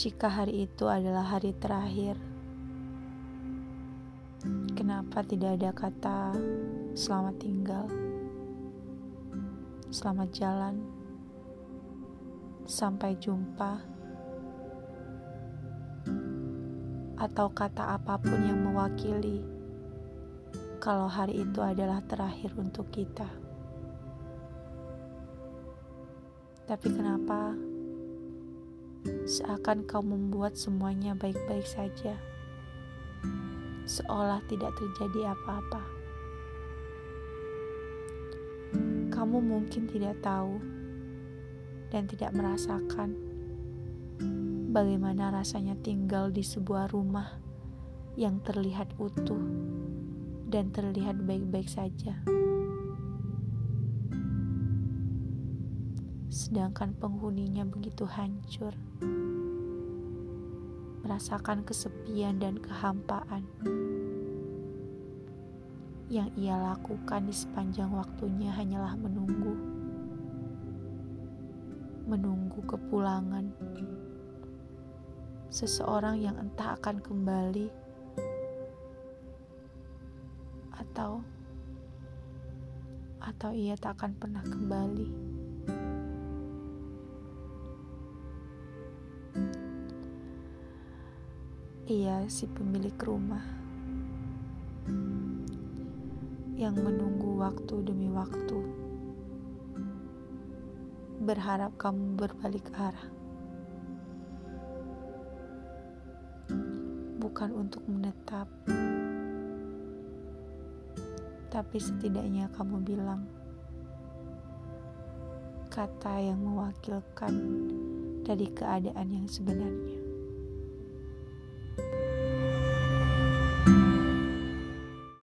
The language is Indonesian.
Jika hari itu adalah hari terakhir, kenapa tidak ada kata selamat tinggal, selamat jalan, sampai jumpa, atau kata apa pun yang mewakili kalau hari itu adalah terakhir untuk kita? Tapi kenapa seakan kau membuat semuanya baik-baik saja, seolah tidak terjadi apa-apa? Kamu mungkin tidak tahu dan tidak merasakan bagaimana rasanya tinggal di sebuah rumah yang terlihat utuh dan terlihat baik-baik saja. Sedangkan penghuninya begitu hancur, merasakan kesepian dan kehampaan yang ia lakukan di sepanjang waktunya hanyalah menunggu, menunggu kepulangan seseorang yang entah akan kembali atau atau ia tak akan pernah kembali. Ia si pemilik rumah. Yang menunggu waktu demi waktu, berharap kamu berbalik arah, bukan untuk menetap, tapi setidaknya kamu bilang kata yang mewakilkan dari keadaan yang sebenarnya.